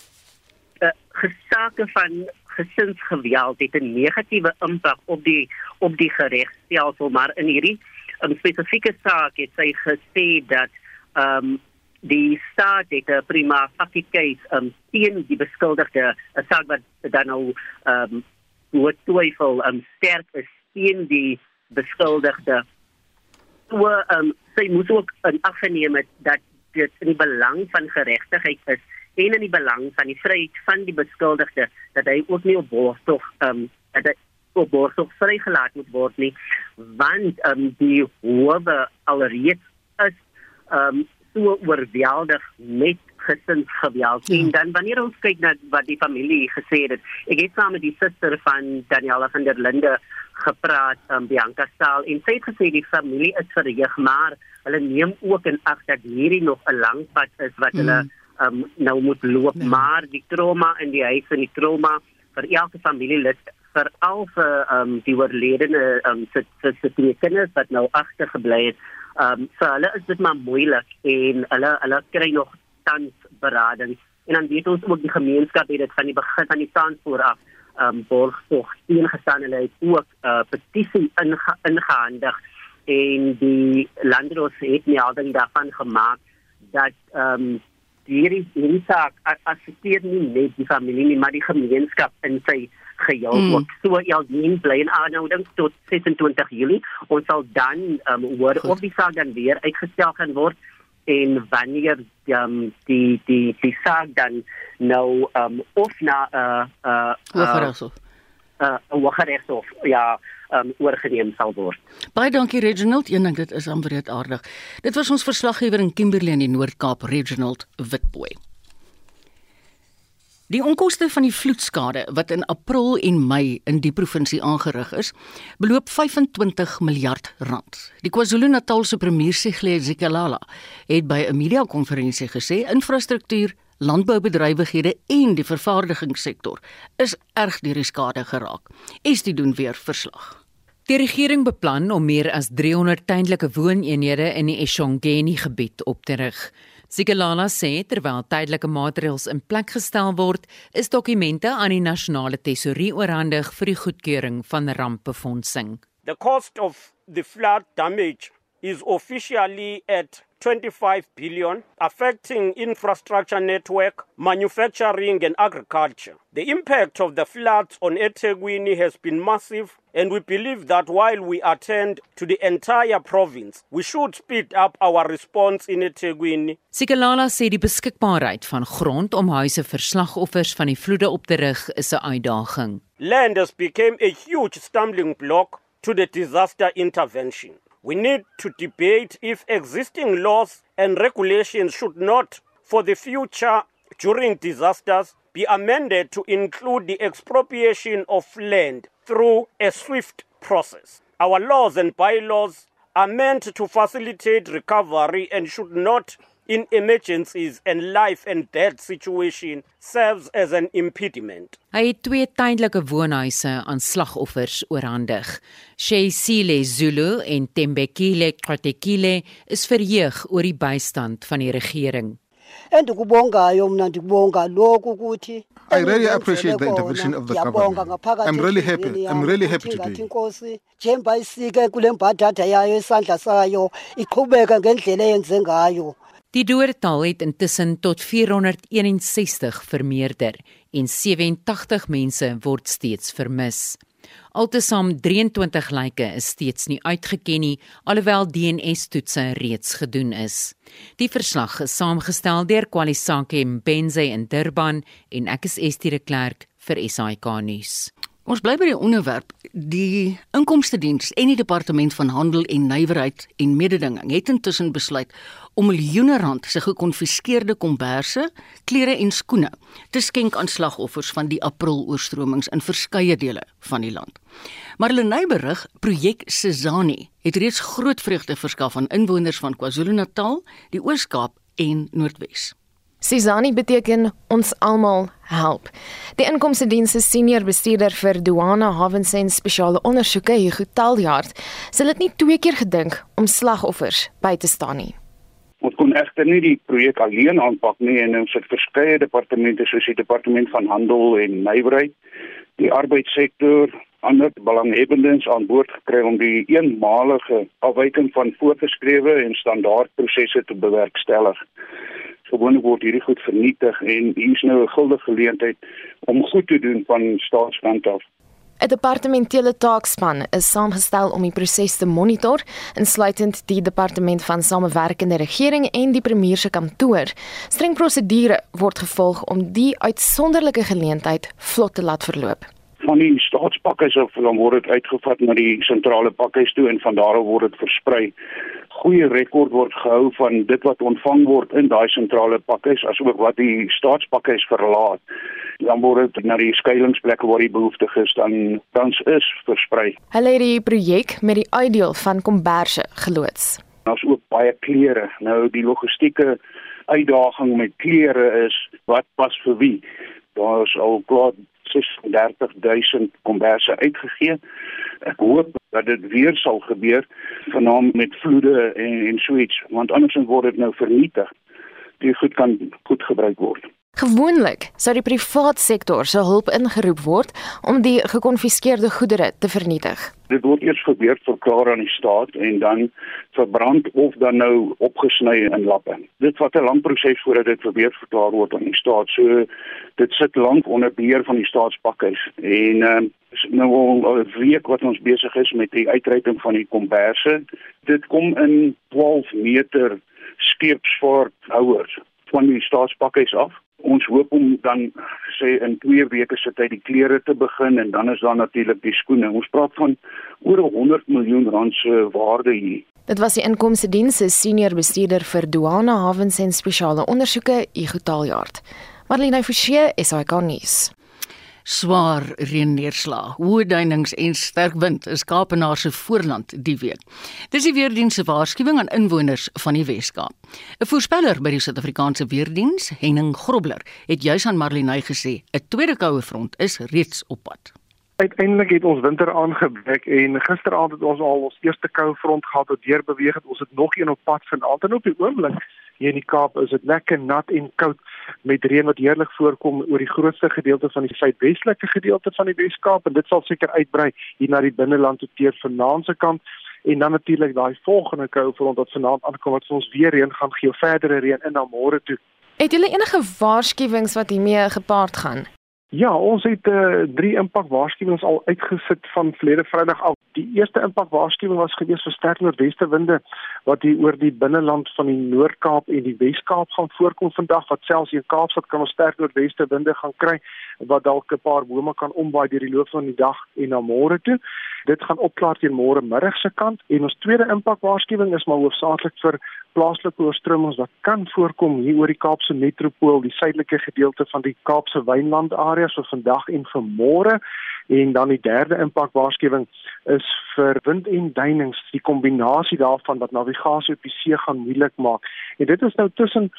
gesake van gesinsgeweld het 'n negatiewe impak op die op die regstelsel maar in hierdie um, spesifieke saak het sy gesê dat ehm um, die staat het 'n prima facie case um, teen die beskuldigde 'n saak wat dan nou ehm um, wat twyfel um, sterk is teen die beskuldigde. So ehm um, sy moet ook in aggeneem het dat dit in die belang van geregtigheid is en in die belang van die vryheid van die beskuldigde dat hy ook nie op borgtog ehm um, dat hy op borgtog vrygelaat moet word nie want ehm um, die howe alreeds is um so oorweldig met gesinsgeweld. Ja. En dan wanneer ons kyk na wat die familie gesê het, ek het saam met die suster van Daniela van der Linde gepraat, um, Bianca Staal, en sy het gesê die familie is verheug, maar hulle neem ook in ag dat hierdie nog 'n lang pad is wat hulle um, nou moet loop, nee. maar die trauma in die huis en die trauma vir elke familielid veral vir um, die oorledene um, se se se kinders wat nou agtergebly het Ehm um, so hulle is dit maar moeilik en hulle hulle kry nog tans berading en dan weet ons ook die gemeenskap het dit van die begin van die tandvoor af ehm um, borg tog ingestaan hulle het ook 'n uh, petisie inge, ingehandig en die landros het nie al daarvan gemaak dat ehm um, hierdie hierdie saak assisteer nie net die familie nie maar die gemeenskap in sy geheel mm. ook. So Elgin bly in aanhouding tot 26 Julie. Ons sal dan um, hoor Goed. of die saak dan weer uitgestel gaan word en wanneer um, die die die saak dan nou um, of na 'n uh, uh, Hooggeregshof. Uh, Hooggeregshof ja um oorgeneem sal word. Baie dankie Reginald. Een ding dit is aanbreed aardig. Dit was ons verslaggewer in Kimberley in die Noord-Kaap, Reginald Witboy. Die onkoste van die vloedskade wat in April en Mei in die provinsie aangerig is, beloop 25 miljard rand. Die KwaZulu-Natalse premier Sigle Zikalala het by 'n media-konferensie gesê infrastruktuur, landboubedrywighede en die vervaardigingssektor is erg deur die skade geraak. Is dit doen weer verslag. Die regering beplan om meer as 300 tydelike wooneenhede in die Eshongeni gebied op te rig. Sikelala sê terwyl tydelike maatreëls in plek gestel word, is dokumente aan die nasionale tesourie oorhandig vir die goedkeuring van rampbefondsing. The cost of the flood damage is officially at 25 billion affecting infrastructure network, manufacturing and agriculture. The impact of the floods on eThekwini has been massive and we believe that while we attend to the entire province, we should speed up our response in eThekwini. Sikalala sê die beskikbaarheid van grond om huise vir slagoffers van die vloede op te rig is 'n uitdaging. Land has become a huge stumbling block to the disaster intervention. We need to debate if existing laws and regulations should not, for the future during disasters, be amended to include the expropriation of land through a swift process. Our laws and bylaws are meant to facilitate recovery and should not in emergencies and life and death situation serves as an impediment. Hy het twee tydelike woonhuise aan slagoffers oorhandig. Sheisile Zulu en Tembekile Kratekile is verheug oor die bystand van die regering. endikubongayo mna ndikubonga lokhu ukuthi I really appreciate the intervention of the government. I'm really happy. I'm really happy today. Inkosi njemba isike kule mbadada yayo isandla sayo iqhubeka ngendlela eyenze ngayo. Die dodetal het intussen tot 461 vermeerder en 87 mense word steeds vermis. Altesaam 23 lyke is steeds nie uitgeken nie, alhoewel DNA-toetse reeds gedoen is. Die verslag is saamgestel deur Kwalisake Mbenze in Durban en ek is Estie de Klerk vir SAK nuus. Ons bly by die onderwerp. Die Inkomste Diens en die Departement van Handel en Nywerheid en Mededinging het intussen besluit om miljoene rand se gekonfiskeerde komberse, klere en skoene te skenk aan slagoffers van die April-oorstromings in verskeie dele van die land. Marlenae berig, projek Sezani het reeds groot vreugde verskaf aan inwoners van KwaZulu-Natal, die Oos-Kaap en Noordwes. Sizani beteken ons almal help. Die inkomste diens se senior bestuurder vir douane, hawens en spesiale ondersoeke, Hugo Taljaard, sê dit nie twee keer gedink om slagoffers by te staan nie. Ons kon egter nie die projek alleen aanpak nie en ons het verskeie departemente soos die departement van handel en nywerheid, die arbeidssektor, ander belanghebbendes aan boord gekry om die eenmalige afwyking van voorgeskrewe en standaard prosesse te bewerkstellig gewoonlik word hierdie goed vernietig en hier is nou 'n guldige geleentheid om goed te doen van staatskant af. 'n Departementele taakspan is saamgestel om die proses te monitor, insluitend die departement van samewerkende regering en die premier se kantoor. Streng prosedure word gevolg om die uitsonderlike geleentheid vlot te laat verloop van die staatspakkes of dan word dit uitgevat na die sentrale pakhuis toe en van daar af word dit versprei. Goeie rekord word gehou van dit wat ontvang word in daai sentrale pakhuis asook wat die staatspakhuis verlaat. Dan word dit na die skuilingsplekke waar die behoefte is dan tans is versprei. Hulle het die projek met die uitdeel van komberse geloods. Ons ook baie klere. Nou die logistieke uitdaging met klere is wat pas vir wie. Daar is al klaar 36000 komberse uitgegee. Ek hoop dat dit weer sal gebeur vanaand met vloede en en so iets want anders word dit nou vernietig. Die goed kan goed gebruik word. Gewoonlik sou die privaat sektor se hulp ingeroep word om die gekonfiskeerde goedere te vernietig. Dit word eers gebeur verklaar aan die staat en dan verbrand of dan nou opgesny in lappe. Dit vat 'n lang proses voordat dit gebeur verklaar word aan die staat. So dit sit lank onder beheer van die staatspakkies en uh, nou al 'n week wat ons besig is met die uitreiking van die komberse. Dit kom in 12 meter skeepsvaarthouers van die staatspakkies af ons hoop om dan sê in 2 weke se tyd die klere te begin en dan is daar natuurlik die skoene. Ons praat van oor 100 miljoen rand se waarde hier. Dit was die inkomste diens se senior bestuurder vir douane, hawens en spesiale ondersoeke, Igotaaljaard. Marlene Forsie, SAK nuus swaar reënneerslag, hoë duinings en sterk wind is Kaapenaar se voorland die week. Dis die weerdiens se waarskuwing aan inwoners van die Wes-Kaap. 'n Voorspeller by die Suid-Afrikaanse weerdiens, Henning Grobler, het juis aan Marlenae gesê 'n tweede koue front is reeds op pad. Uiteindelik het ons winter aangebreek en gisteraand het ons al ons eerste koue front gehad wat deur beweeg het. Ons het nog een op pad vanaand en op die oomblik hier in die Kaap is dit lekker nat en koud met reën wat heerlik voorkom oor die grootste gedeelte van die suidwestelike gedeelte van die Weskaap en dit sal seker uitbrei hier na die binneland tot teer vanaand se kant en dan natuurlik daai volgende koue front wat vanaand aankom wat ons weer reën gaan gee verdere reën in na môre toe. Het julle enige waarskuwings wat hiermee gepaard gaan? Ja, ons het uh, drie impak waarskuwings al uitgesit van verlede Vrydag af. Die eerste impak waarskuwing was gewees vir sterk noordweste winde wat hier oor die binneland van die Noord-Kaap en die Wes-Kaap gaan voorkom vandag wat selfs hier in Kaapstad kan ons sterk noordweste winde gaan kry wat dalk 'n paar bome kan omwaai deur die loop van die dag en na môre toe. Dit gaan opklaar teen môre middag se kant en ons tweede impak waarskuwing is maar hoofsaaklik vir plaaslike oorstromings wat kan voorkom hier oor die Kaapse metropool, die suidelike gedeelte van die Kaapse wynland area so vandag en vir môre. En dan die derde impak waarskuwing is vir wind en duinings, die kombinasie daarvan wat navigasie op die see gaan moeilik maak. En dit is nou tussen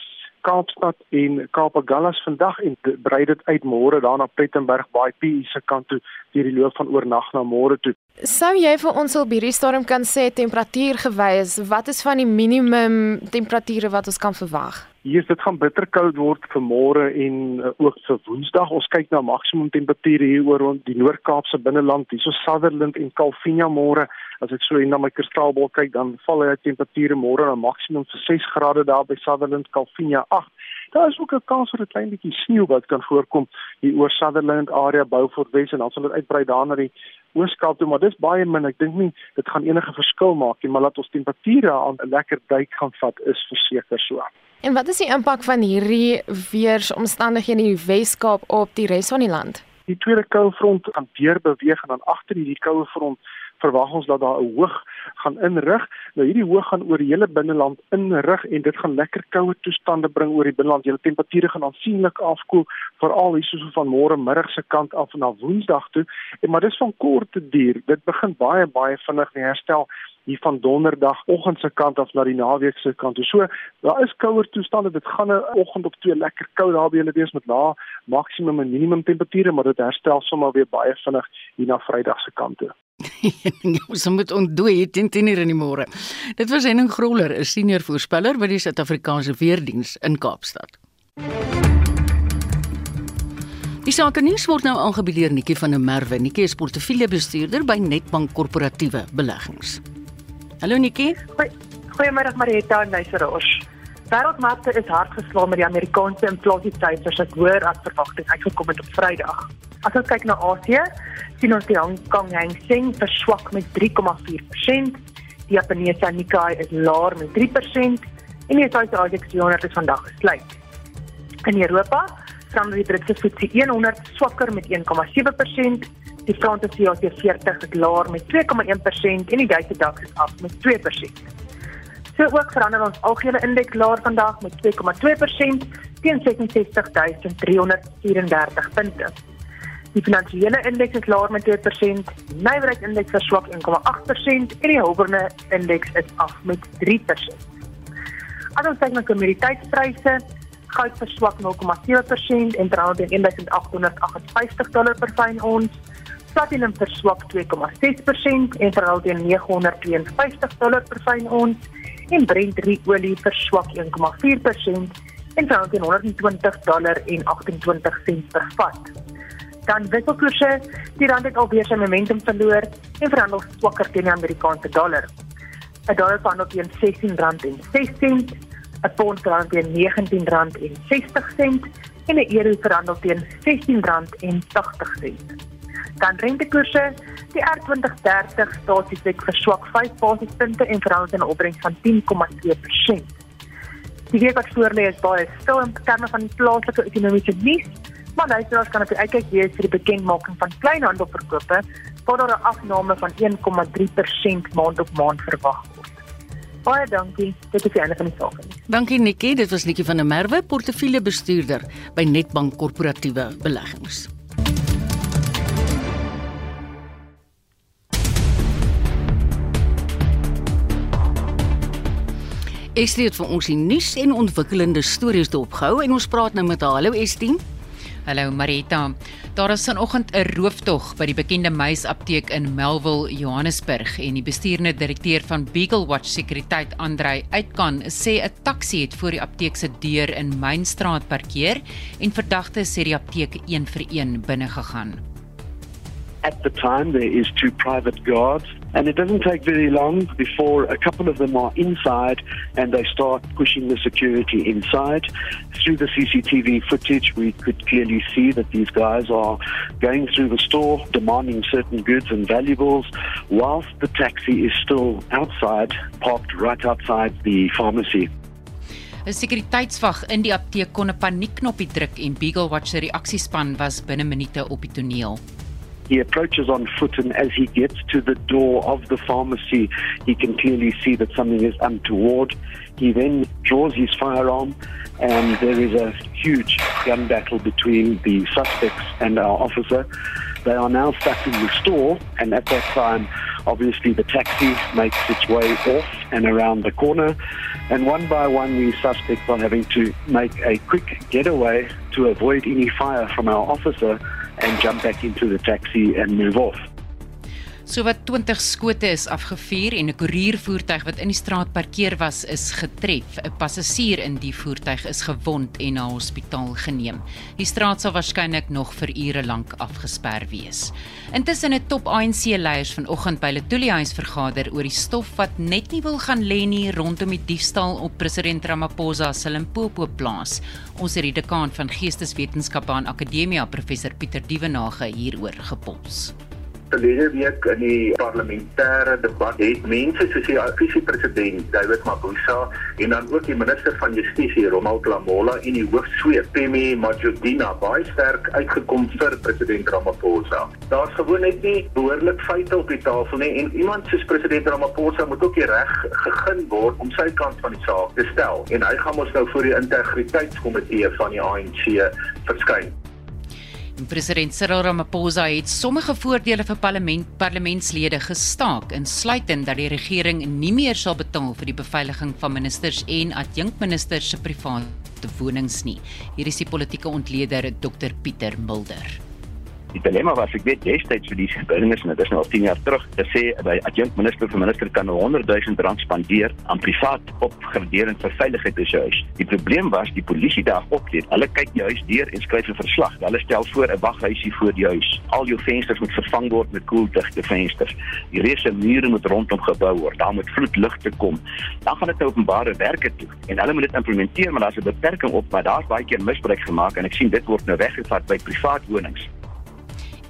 Kaapstad en Kaapagallas vandag en brei dit uit môre daarna Plettenberg Baai PE se kant toe deur die loop van oornag na môre toe. Sou jy vir ons op hierdie stadium kan sê temperatuur gewys wat is van die minimum temperature wat ons kan verwag? Hier is dit gaan bitterkoud word vir môre en uh, ook vir Woensdag. Ons kyk na maksimum temperature hier oor rond die Noord-Kaapse binneland, hierso Sutherland en Calvinia môre. As ek so in na my kristalbol kyk, dan val hy temperature môre na maksimum vir 6 grade daar by Sutherland, Calvinia 8. Daar is ook 'n kans vir 'n klein bietjie sneeu wat kan voorkom hier oor Sutherland area, Beaufort Wes en dan sal dit uitbrei daar na die Ooskaap toe, maar dis baie min. Ek dink nie dit gaan enige verskil maak nie, maar laat ons temperature aan 'n lekker duik gaan vat is verseker so. En wat is die impak van hierdie weeromstandighede in die Weskaap op die res van die land? Die tweede koue front gaan weer beweeg en dan agter hierdie koue front verwag ons dat daar 'n hoog gaan inrig. Nou hierdie hoog gaan oor die hele binneland inrig en dit gaan lekker koue toestande bring oor die binneland. Julle temperature gaan aansienlik afkoel, veral hier soos van môre middag se kant af na Woensdag toe. En maar dis van korte duur. Dit begin baie baie vinnig herstel hier van donderdag oggend se kant af na die naweek se kant. So daar is kouer toestande. Dit gaan 'n oggend op twee lekker koud daar by hulle wees met lae maksimum en minimum temperature, maar dit herstel sommer weer baie vinnig hier na Vrydag se kant toe. *laughs* Ons moet ontdooi 10:00 in die môre. Dit was Henning Groller, 'n senior voorspeller by die Suid-Afrikaanse Weerdiens in Kaapstad. Die sake nuus word nou aangebied deur Nikki van der Merwe. Nikki is portefeuljebestuurder by Netbank Korporatiewe Beleggings. Hallo Nikki. Goeiemôre Marita en luisteraars. Wêreldmarkte is hard geslaan met die Amerikaanse inflasiesyfers wat hoër as verwagting uitgekom het op Vrydag. As ons kyk na Asië, sien ons die Hong Kong Hang Seng verswak met 3,4%. Die Japannese Nikkei is laer met 3% en die Suid-Afrikaanse Jonier het vandag gesluit. In Europa, staan die Britse FTSE 100 swakker met 1,7% Die Franse CAC 40 het laer met 2,1% en die Duitse DAX is af met 2%. So ook verander ons algehele indeks laer vandag met 2,2% teen 66334 punte. Die finansiële indeks is laer met 2%, nywerheidsindeks verswak 1,8% en die hulpbronne indeks is af met 3%. As ons kyk na kommoditeitspryse, goud verswak 0,7% en verhandel teen 1858 dollar per fyn ons. Platinum verswak 2,6% en verhandel teen 952 dollar per fyn ons en Brent olie verswak 1,4% en verhandel teen 120 dollar en 28 sent per vat. Dan wisselkoerse, die rand het alweer sy momentum verloor en verhandel swakker teen die Amerikaanse dollar. 'n Dollar verhandel teen R16.06, 'n pond verhandel teen R19.60 en 'n euro verhandel teen R16.80 dan rentekoerse die R2030 statistiek verswak 5 basispunte en verhouding 'n opbrengs van 10,2%. Die week wat voorlê is baie stil in terme van plaaslike ekonomiese nuus, maar luisteraars kan op die uitkyk wees vir die bekendmaking van kleinhandelverkope voordat 'n afname van 1,3% maand op maand verwag word. Baie dankie. Dit is einde van die saak. Dankie Nikki, dit was Nikki van der Merwe, portefeuljebestuurder by Netbank Korporatiewe Beleggings. Estie het vir ons die nuus en ontwikkelende stories dopgehou en ons praat nou met haar. Hallo Estie. Hallo Marita. Daar is vanoggend 'n rooftog by die bekende Meis apteek in Melville, Johannesburg en die bestuurende direkteur van Beagle Watch Sekuriteit, Andrei Uitkan, sê 'n taxi het voor die apteek se deur in Mainstraat parkeer en verdagtes sê die apteek een vir een binne gegaan. At the time, there is two private guards, and it doesn't take very long before a couple of them are inside and they start pushing the security inside. Through the CCTV footage, we could clearly see that these guys are going through the store, demanding certain goods and valuables, whilst the taxi is still outside, parked right outside the pharmacy. 'n Sekuriteitsvag in die apteek kon 'n paniekknopie druk en Beagle Watch se reaksiespan was binne minute op die toneel. He approaches on foot, and as he gets to the door of the pharmacy, he can clearly see that something is untoward. He then draws his firearm, and there is a huge gun battle between the suspects and our officer. They are now stuck in the store, and at that time, obviously, the taxi makes its way off and around the corner. And one by one, the suspects are having to make a quick getaway to avoid any fire from our officer and jump back into the taxi and move off. Sowat 20 skote is afgevuur en 'n koeriervoertuig wat in die straat parkeer was, is getref. 'n Passasier in die voertuig is gewond en na hospitaal geneem. Die straat sal waarskynlik nog vir ure lank afgesper wees. Intussen het top ANC-leiers vanoggend by Letuli Huis vergader oor die stof wat net nie wil gaan lê nie rondom die diefstal op president Ramaphosa se Limpopo plaas. Ons het die dekaan van Geesteswetenskappe aan Akademia, professor Pieter Dievenage hieroor gepols verlede week in die parlementêre debat het mense soos die visiepresident David Mabuza en dan ook die minister van Justisie Ronald Lamola en die hoofsweep Femi Majudina baie sterk uitgekom vir president Ramaphosa. Daar's gewoon net nie behoorlik feite op die tafel nie en iemand soos president Ramaphosa moet ook die reg gegee word om sy kant van die saak te stel en hy gaan ons nou voor die integriteitskomitee van die ANC verskyn. President Cyril Ramaphosa het sommige voordele vir parlement parlementslede gestaak, insluitend dat die regering nie meer sal betaal vir die beveiliging van ministers en adjunkministers se private wonings nie. Hier is die politieke ontleder Dr Pieter Mulder. Die dilemma was ek weet destyds vir die burgers en dit is nou al 10 jaar terug te sê by adjunkt minister vir minister kan 100 000 rand spandeer aan privaat opgradering vir veiligheid in sy huis. Die probleem was die polisie daar opleet. Hulle kyk die huis deur en skryf 'n verslag. Hulle stel voor 'n waghuisie voor die huis. Al jou vensters moet vervang word met koeldigte vensters. Die reuse mure moet rondom gebou word. Daar moet vloedligte kom. Dan gaan dit nou openbare werke toe en hulle moet dit implementeer, maar daar's 'n beperking op, maar daar's baie keer misbruik gemaak en ek sien dit word nou weggevat by privaat wonings.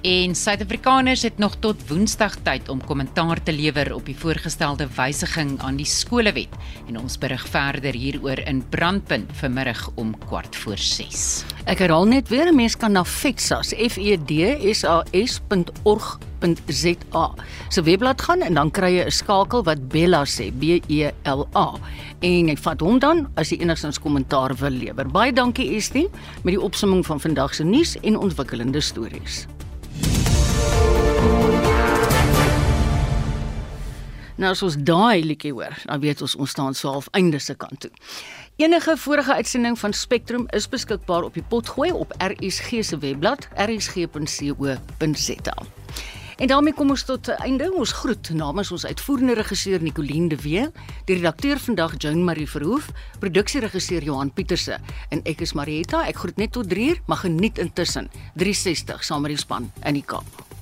En Suid-Afrikaners het nog tot Woensdag tyd om kommentaar te lewer op die voorgestelde wysiging aan die skolewet. En ons berig verder hieroor in Brandpunt vanmiddag om kwart voor 6. Ek herhaal net weer, mense kan na FEDSAS, F E D S A S.org.za se webblad gaan en dan kry jy 'n skakel wat Bella sê, B E L A. En ek vat hom dan as jy enigstens kommentaar wil lewer. Baie dankie Estie met die opsomming van vandag se nuus en ontwikkelende stories. Nou as ons daai liedjie hoor, dan weet ons ons staan so half einde se kant toe. Enige vorige uitsending van Spectrum is beskikbaar op die potgooi op RSG se webblad rsg.co.za. En daarmee kom ons tot 'n einde. Ons groet namens ons uitvoerende regisseur Nicoline de Wee, die redakteur vandag Joan Marie Verhoef, produksieregisseur Johan Pieterse en ek is Marietta. Ek groet net tot 3uur, maar geniet intussen 360 saam met die span in die Kaap.